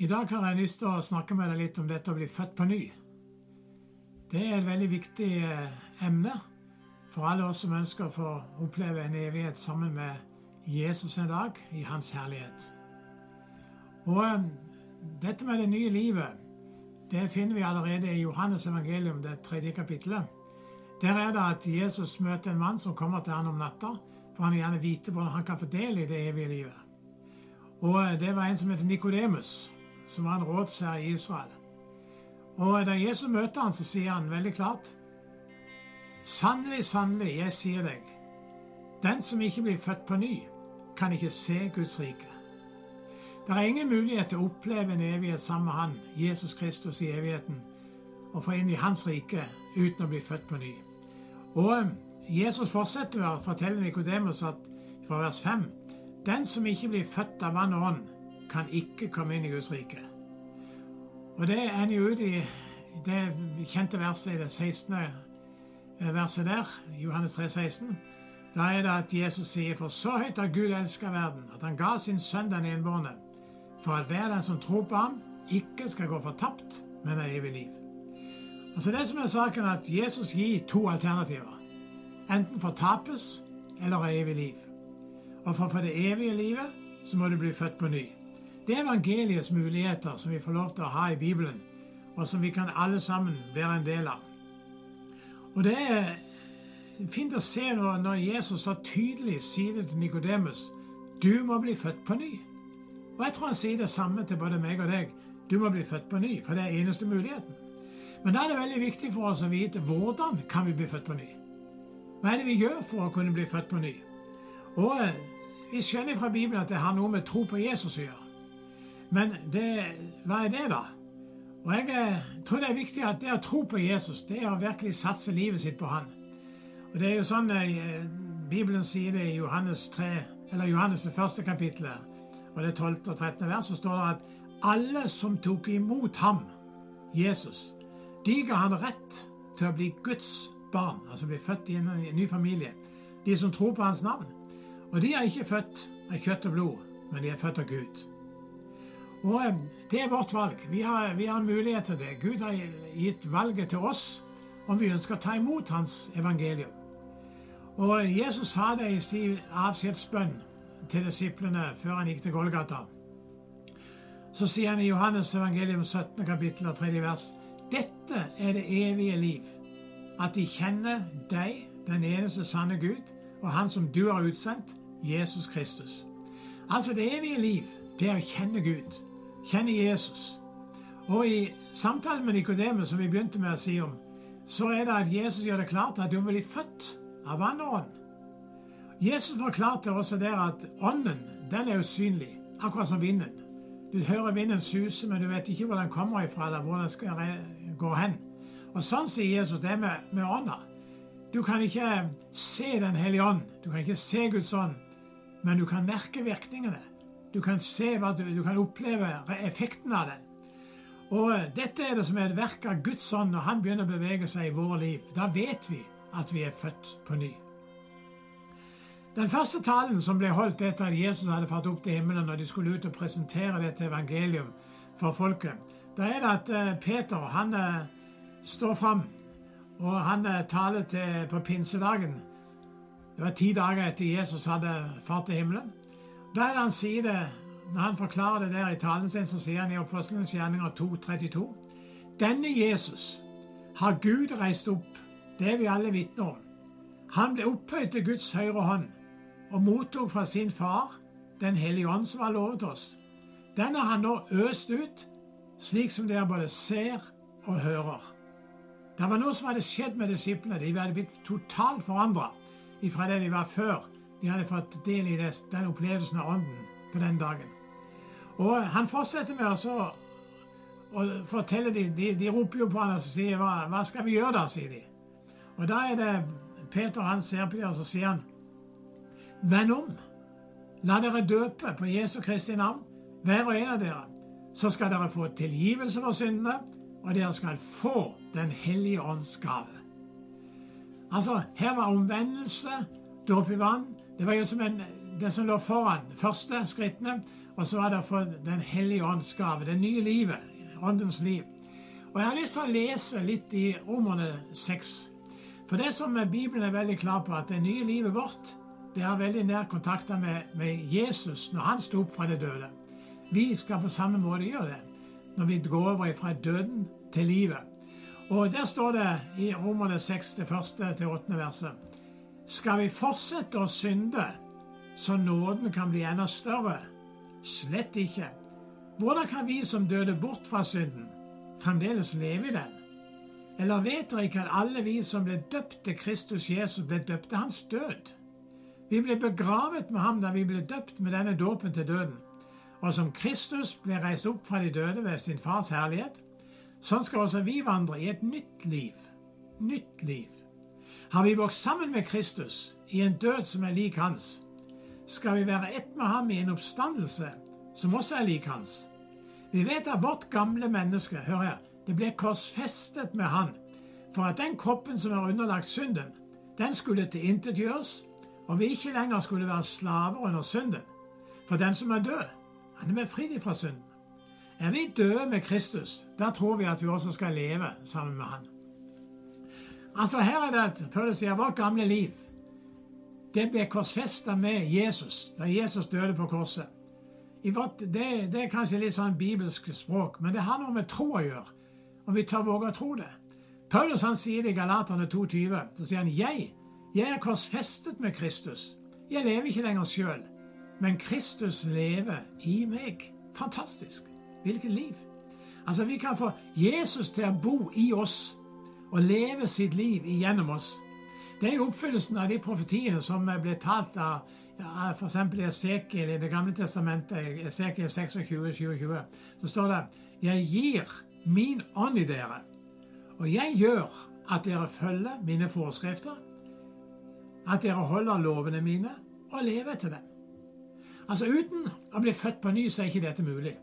I dag har jeg lyst til å snakke med deg litt om dette å bli født på ny. Det er et veldig viktig eh, emne for alle oss som ønsker å få oppleve en evighet sammen med Jesus en dag i hans herlighet. Og eh, dette med det nye livet, det finner vi allerede i Johannes evangelium, det tredje kapittelet. Der er det at Jesus møter en mann som kommer til han om natta, for han vil gjerne vite hvordan han kan få del i det evige livet. Og eh, det var en som heter Nikodemus som var en rådsherre i Israel. Og Da Jesus møter han, så sier han veldig klart Sannelig, sannelig, jeg sier deg, den som ikke blir født på ny, kan ikke se Guds rike. Det er ingen mulighet til å oppleve en evighet sammen med Han, Jesus Kristus, i evigheten, og få inn i Hans rike uten å bli født på ny. Og eh, Jesus fortsetter å fortelle Nikodemus fra vers 5 Den som ikke blir født av vann og ånd, kan ikke komme inn i Guds rike. Og det ender jo ut i det kjente verset i det 16. Eh, verset der, Johannes 3, 16. Da er det at Jesus sier, for så høyt har Gud elska verden, at han ga sin sønn den enbårne, for at hver den som tror på ham, ikke skal gå fortapt, men har evig liv. Altså Det som er saken, er at Jesus gir to alternativer. Enten fortapes eller har evig liv. Og for å få det evige livet, så må du bli født på ny. Det er evangeliets muligheter som vi får lov til å ha i Bibelen, og som vi kan alle sammen være en del av. Og Det er fint å se når, Jesus så tydelig sier det til Nikodemus du må bli født på ny. Og jeg tror han sier det samme til både meg og deg. Du må bli født på ny, for det er eneste muligheten. Men da er det veldig viktig for oss å vite hvordan kan vi bli født på ny. Hva er det vi gjør for å kunne bli født på ny? Og Vi skjønner fra Bibelen at det har noe med tro på Jesus å gjøre. Men det, hva er det, da? Og Jeg eh, tror det er viktig at det å tro på Jesus, det er å virkelig satse livet sitt på Han. Og Det er jo sånn eh, Bibelen sier det i Johannes 3, eller Johannes det første kapittelet, og det 12. og 13. vers, så står det at alle som tok imot ham, Jesus, de ga han rett til å bli Guds barn, altså bli født i en ny familie. De som tror på hans navn. Og de er ikke født av kjøtt og blod, men de er født av Gud. Og Det er vårt valg. Vi har, vi har mulighet til det. Gud har gitt valget til oss om vi ønsker å ta imot Hans evangelium. Og Jesus sa det i sin avskjedsbønn til disiplene før han gikk til Golgata. Så sier han i Johannes evangelium 17. kapittel og 3. vers Dette er det evige liv, at de kjenner deg, den eneste sanne Gud, og Han som du har utsendt, Jesus Kristus. Altså det evige liv, det er å kjenne Gud kjenner Jesus. Og i samtalen med Nikodemus, som vi begynte med å si om, så er det at Jesus gjør det klart at du bli født av vann og ånd. Jesus forklarte også der at ånden den er usynlig, akkurat som vinden. Du hører vinden suse, men du vet ikke hvor den kommer ifra, eller hvor den skal gå hen. Og Sånn sier Jesus det med, med ånda. Du kan ikke se Den hellige ånd, du kan ikke se Guds ånd, men du kan merke virkningene. Du kan se hva du, du kan oppleve effekten av den. Og Dette er det som er et verk av Guds ånd når Han begynner å bevege seg i våre liv. Da vet vi at vi er født på ny. Den første talen som ble holdt etter at Jesus hadde fart opp til himmelen, når de skulle ut og presentere dette evangelium for folket, da er det at eh, Peter han eh, står fram, og han eh, taler til, på pinsedagen. Det var ti dager etter Jesus hadde fart til himmelen. Da er det han sier det, Når han forklarer det der i talen sin, så sier han i Apostlenes gjerninger 2.32.: Denne Jesus har Gud reist opp, det er vi alle vitner om. Han ble opphøyd til Guds høyre hånd og mottok fra sin far Den hellige ånd som var lovet oss. Den har han nå øst ut, slik som dere både ser og hører. Det var noe som hadde skjedd med disiplene. De hadde blitt totalt forandra fra det de var før de hadde fått del i den opplevelsen av Ånden på den dagen. Og Han fortsetter med å og fortelle dem, de, de, roper jo på han og sier hva, 'Hva skal vi gjøre da?' sier de. Og Da er det Peter han ser på dem og så sier han, 'Vend om. La dere døpe på Jesu Kristi navn, hver og en av dere. Så skal dere få tilgivelse for syndene, og dere skal få Den hellige ånds gave.' Altså, her var omvendelse, dåp i vann, det var jo som en, det som lå foran, første skrittene. og så var det for Den hellige ånds gave, det nye livet, åndens liv. Og Jeg har lyst til å lese litt i Romerne 6. For det som Bibelen er veldig klar på, at det nye livet vårt det har veldig nær kontakt med, med Jesus når han sto opp fra det døde. Vi skal på samme måte gjøre det når vi går over fra døden til livet. Og Der står det i Romerne 6, det første til åttende verset Skal vi fortsette å synde så nåden kan bli enda større? Slett ikke. Hvordan kan vi som døde bort fra synden, fremdeles leve i den? Eller vet dere ikke at alle vi som ble døpt til Kristus Jesus, ble døpt til hans død? Vi ble begravet med ham da vi ble døpt med denne dåpen til døden. Og som Kristus ble reist opp fra de døde ved sin fars herlighet, sånn skal også vi vandre i et nytt liv. Nytt liv. Har vi vokst sammen med Kristus i en død som er lik hans, skal vi være ett med ham i en oppstandelse som også er lik hans. Vi vet at vårt gamle menneske, hør her, det ble korsfestet med han, for at den kroppen som er underlagt synden, den skulle tilintetgjøres, og vi ikke lenger skulle være slaver under synden. For den som er død, han er befridd fra synden. Er vi døde med Kristus, da tror vi at vi også skal leve sammen med Han. Altså Her er det at Paulus sier vårt gamle liv det ble korsfesta med Jesus da Jesus døde på korset. Vårt, det, det, er kanskje litt sånn bibelsk språk, men det har noe med tro å gjøre. Om vi tar våge å tro det. Paulus han sier det i Galaterne 2,20. Så sier han jeg, jeg er korsfestet med Kristus. Jeg lever ikke lenger sjøl, men Kristus lever i meg. Fantastisk. Hvilket liv. Altså, Vi kan få Jesus til å bo i oss og leve sitt liv igjennom oss. Det er oppfyllelsen av de profetiene som ble talt av ja, f.eks. Esekiel i Det gamle testamentet, Esekiel 26, 27. Så står det Jeg gir min ånd i dere, og jeg gjør at dere følger mine forskrifter, at dere holder lovene mine og lever etter dem. Altså Uten å bli født på ny, så er ikke dette mulig.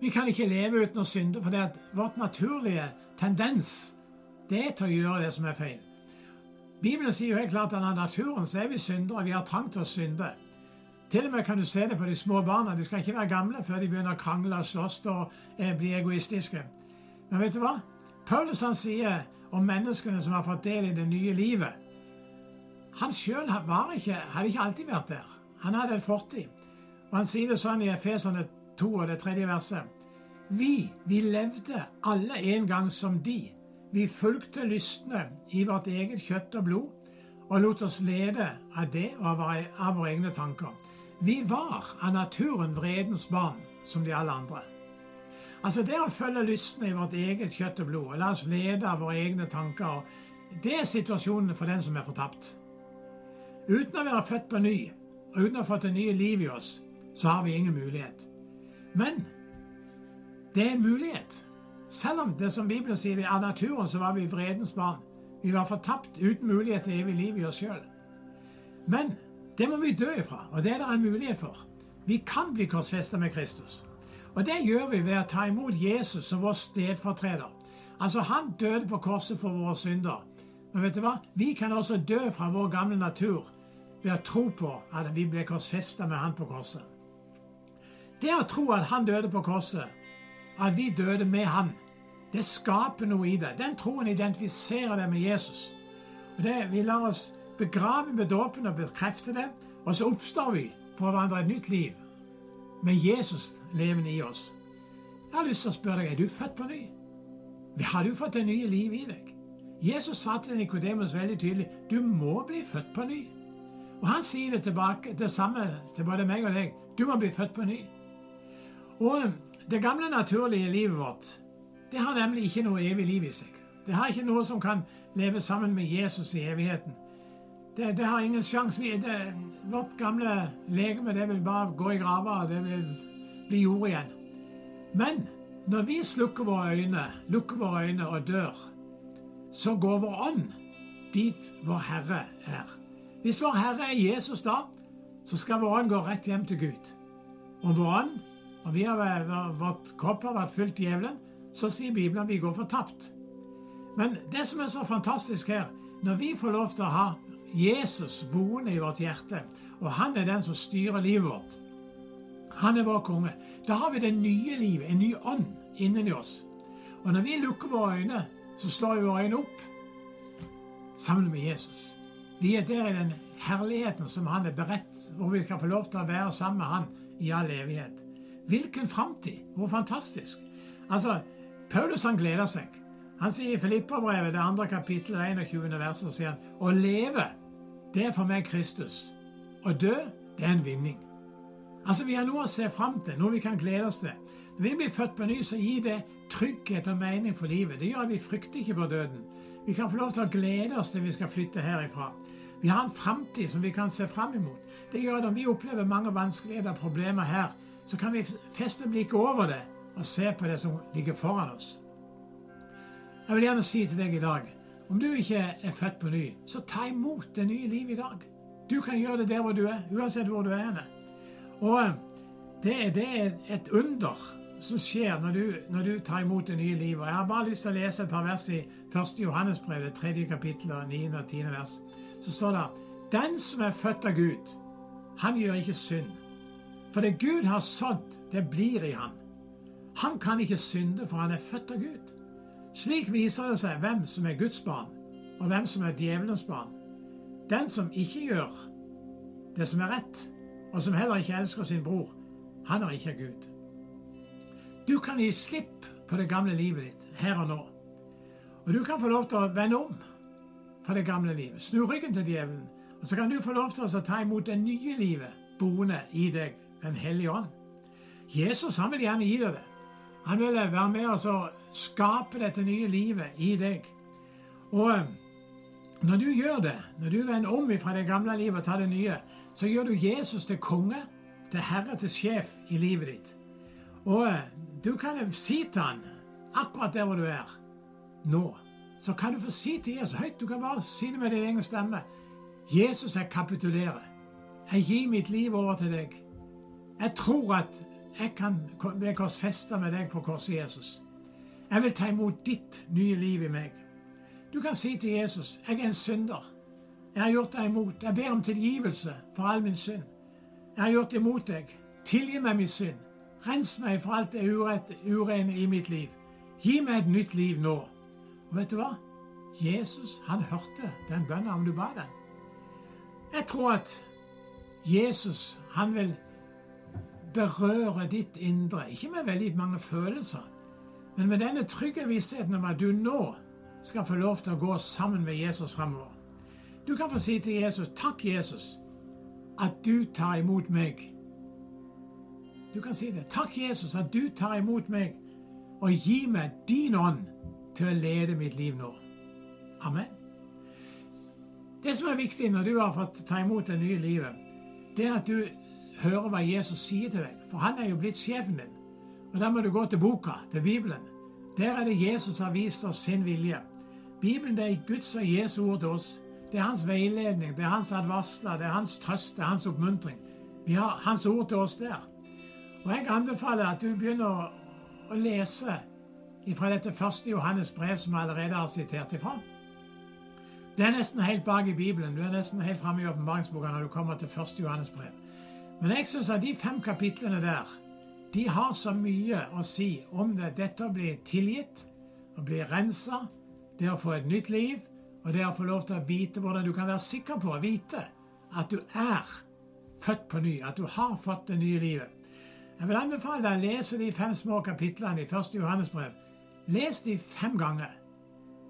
Vi kan ikke leve uten å synde, for det er vårt naturlige tendens det til å gjøre det som er feil. Bibelen sier jo helt klart at av naturen så er vi syndere, vi har trang til å synde. Til og med kan du se det på de små barna. De skal ikke være gamle før de begynner å krangle og slåss og eh, bli egoistiske. Men vet du hva? Paulus han sier om menneskene som har fått del i det nye livet. Han sjøl hadde ikke alltid vært der. Han hadde en fortid. Og Han sier det sånn i Efeserne 2 og det tredje verset. Vi, vi levde alle en gang som de. Vi fulgte lystne i vårt eget kjøtt og blod og lot oss lede av det og av våre egne tanker. Vi var av naturen vredens barn, som de alle andre. Altså Det å følge lystne i vårt eget kjøtt og blod og la oss lede av våre egne tanker, det er situasjonen for den som er fortapt. Uten å være født på ny, og uten å ha fått det nye liv i oss, så har vi ingen mulighet. Men det er en mulighet. Selv om det som Bibelen sier, av naturen så var vi vredens barn. Vi var fortapt uten mulighet til evig liv i oss sjøl. Men det må vi dø ifra, og det er det en mulighet for. Vi kan bli korsfesta med Kristus. Og det gjør vi ved å ta imot Jesus som vår stedfortreder. Altså, han døde på korset for våre synder. Men vet du hva? Vi kan også dø fra vår gamle natur ved å tro på at vi ble korsfesta med han på korset. Det å tro at han døde på korset, at vi døde med han, det skaper noe i deg. Den troen identifiserer deg med Jesus. Og det, Vi lar oss begrave med dåpen og bekrefte det, og så oppstår vi for å vandre et nytt liv med Jesus levende i oss. Jeg har lyst til å spørre deg, er du født på ny? Har du fått det nye livet i deg? Jesus sa til Nikodemus veldig tydelig du må bli født på ny. Og han sier det tilbake, det samme til både meg og deg. Du må bli født på ny. Og det gamle, naturlige livet vårt det har nemlig ikke noe evig liv i seg. Det har ikke noe som kan leve sammen med Jesus i evigheten. Det, det har ingen sjanse. Vårt gamle legeme det vil bare gå i grava, og det vil bli jord igjen. Men når vi slukker våre øyne, lukker våre øyne og dør, så går vår ånd dit vår Herre er. Hvis vår Herre er Jesus da, så skal vår ånd gå rett hjem til Gud. Og vår ånd, og vi har, vårt kropp har vært fylt djevelen, så sier Bibelen vi går fortapt. Men det som er så fantastisk her, når vi får lov til å ha Jesus boende i vårt hjerte, og han er den som styrer livet vårt Han er vår konge. Da har vi det nye livet, en ny ånd inni oss. Og når vi lukker våre øyne, så slår vi våre øyne opp sammen med Jesus. Vi er der i den herligheten som han er beredt, hvor vi kan få lov til å være sammen med han i all evighet. Hvilken framtid! Hvor fantastisk! Altså, Paulus han gleder seg. Han sier i Filippabrevet, det andre kapittelet, 21. vers, og sier han å leve, det er for meg Kristus. Å dø, det er en vinning. Altså, Vi har noe å se fram til, noe vi kan glede oss til. Når vi blir født på ny, så gir det trygghet og mening for livet. Det gjør at vi frykter ikke for døden. Vi kan få lov til å glede oss til vi skal flytte herifra. Vi har en framtid som vi kan se fram imot. Det gjør at om vi opplever mange vanskeligheter og problemer her, så kan vi feste blikket over det og se på det som ligger foran oss. Jeg vil gjerne si til deg i dag om du ikke er født på ny, så ta imot det nye livet i dag. Du kan gjøre det der hvor du er, uansett hvor du er. Og eh, det er, det er et under som skjer når du, når du, tar imot det nye livet. Jeg har bare lyst til å lese et par vers i 1. Johannesbrev, det tredje kapittel, 9. og 10. vers. Så står det Den som er født av Gud, han gjør ikke synd. For det Gud har sådd, det blir i han. Han kan ikke synde, for han er født av Gud. Slik viser det seg hvem som er Guds barn, og hvem som er djevelens barn. Den som ikke gjør det som er rett, og som heller ikke elsker sin bror, han er ikke Gud. Du kan gi slipp på det gamle livet ditt her og nå. Og du kan få lov til å vende om fra det gamle livet. Snu ryggen til djevelen. Og så kan du få lov til å ta imot det nye livet boende i deg, Den hellige ånd. Jesus han vil gjerne gi deg det. Han vil være med oss og skape dette nye livet i deg. Og eh, når du gjør det, når du vender om fra det gamle livet og tar det nye, så gjør du Jesus til konge, til herre, til sjef i livet ditt. Og eh, du kan si til han, akkurat der hvor du er nå, så kan du få si til Jesus høyt. Du kan bare si det med din egen stemme. Jesus, jeg kapitulerer. Jeg gir mitt liv over til deg. Jeg tror at jeg kan bli korsfesta med deg på korset, Jesus. Jeg vil ta imot ditt nye liv i meg. Du kan si til Jesus, jeg er en synder. Jeg har gjort deg imot. Jeg ber om tilgivelse for all min synd. Jeg har gjort imot deg. Tilgi meg min synd. Rens meg for alt det urene i mitt liv. Gi meg et nytt liv nå. Og vet du hva? Jesus han hørte den bønnen om du ba den. Jeg tror at Jesus han vil berøre ditt indre, ikke med veldig mange følelser, men med denne trygge vissheten om at du nå skal få lov til å gå sammen med Jesus fremover. Du kan få si til Jesus, 'Takk, Jesus, at du tar imot meg du kan si det. Takk, Jesus, at du tar imot meg og gir meg din ånd til å lede mitt liv nå. Amen. Det som er viktig når du har fått ta imot det nye livet, det er at du hører hva Jesus sier til deg. For han er jo blitt sjefen din. Og Da må du gå til boka, til Bibelen. Der er det Jesus har vist oss sin vilje. Bibelen det er Guds og Jesu ord til oss. Det er hans veiledning, det er hans advarsler, det er hans trøst, det er hans oppmuntring. Vi har hans ord til oss der. Og Jeg anbefaler at du begynner å lese fra dette første Johannes brev som jeg allerede har sitert ifra. Det er nesten helt bak i Bibelen. Du er nesten helt framme i åpenbaringsboka når du kommer til første Johannes brev. Men jeg syns at de fem kapitlene der de har så mye å si om det. Dette å bli tilgitt, å bli rensa, det å få et nytt liv, og det å få lov til å vite hvordan du kan være sikker på å vite at du er født på ny, at du har fått det nye livet. Jeg vil anbefale deg å lese de fem små kapitlene i 1. Johannesbrev. Les de fem ganger.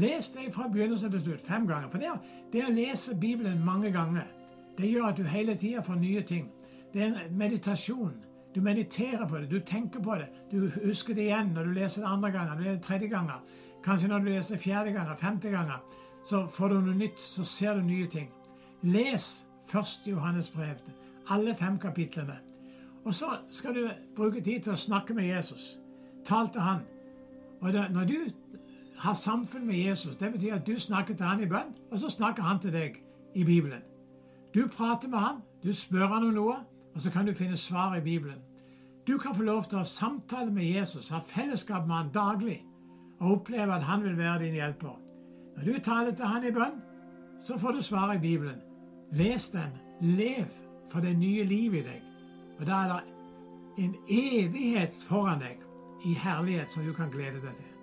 Les dem fra begynnelsen til slutt fem ganger. For det, det å lese Bibelen mange ganger, det gjør at du hele tida får nye ting. Det er en meditasjon. Du mediterer på det, du tenker på det. Du husker det igjen når du leser det andre ganger, når du det tredje ganger. Kanskje når du leser fjerde ganger, femte ganger. Så får du noe nytt, så ser du nye ting. Les 1. Johannes brev, alle fem kapitlene. Og så skal du bruke tid til å snakke med Jesus. Tal til han. Og det, Når du har samfunn med Jesus, det betyr at du snakker til han i bønn, og så snakker han til deg i Bibelen. Du prater med han, du spør han om noe, og så kan du finne svar i Bibelen. Du kan få lov til å samtale med Jesus, ha fellesskap med han daglig, og oppleve at han vil være din hjelper. Når du taler til han i bønn, så får du svar i Bibelen. Les den. Lev for det nye livet i deg. Og da er det en evighet foran deg i herlighet som du kan glede deg til.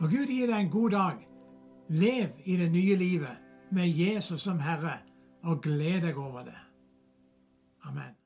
Må Gud gi deg en god dag. Lev i det nye livet med Jesus som Herre, og gled deg over det. Amen.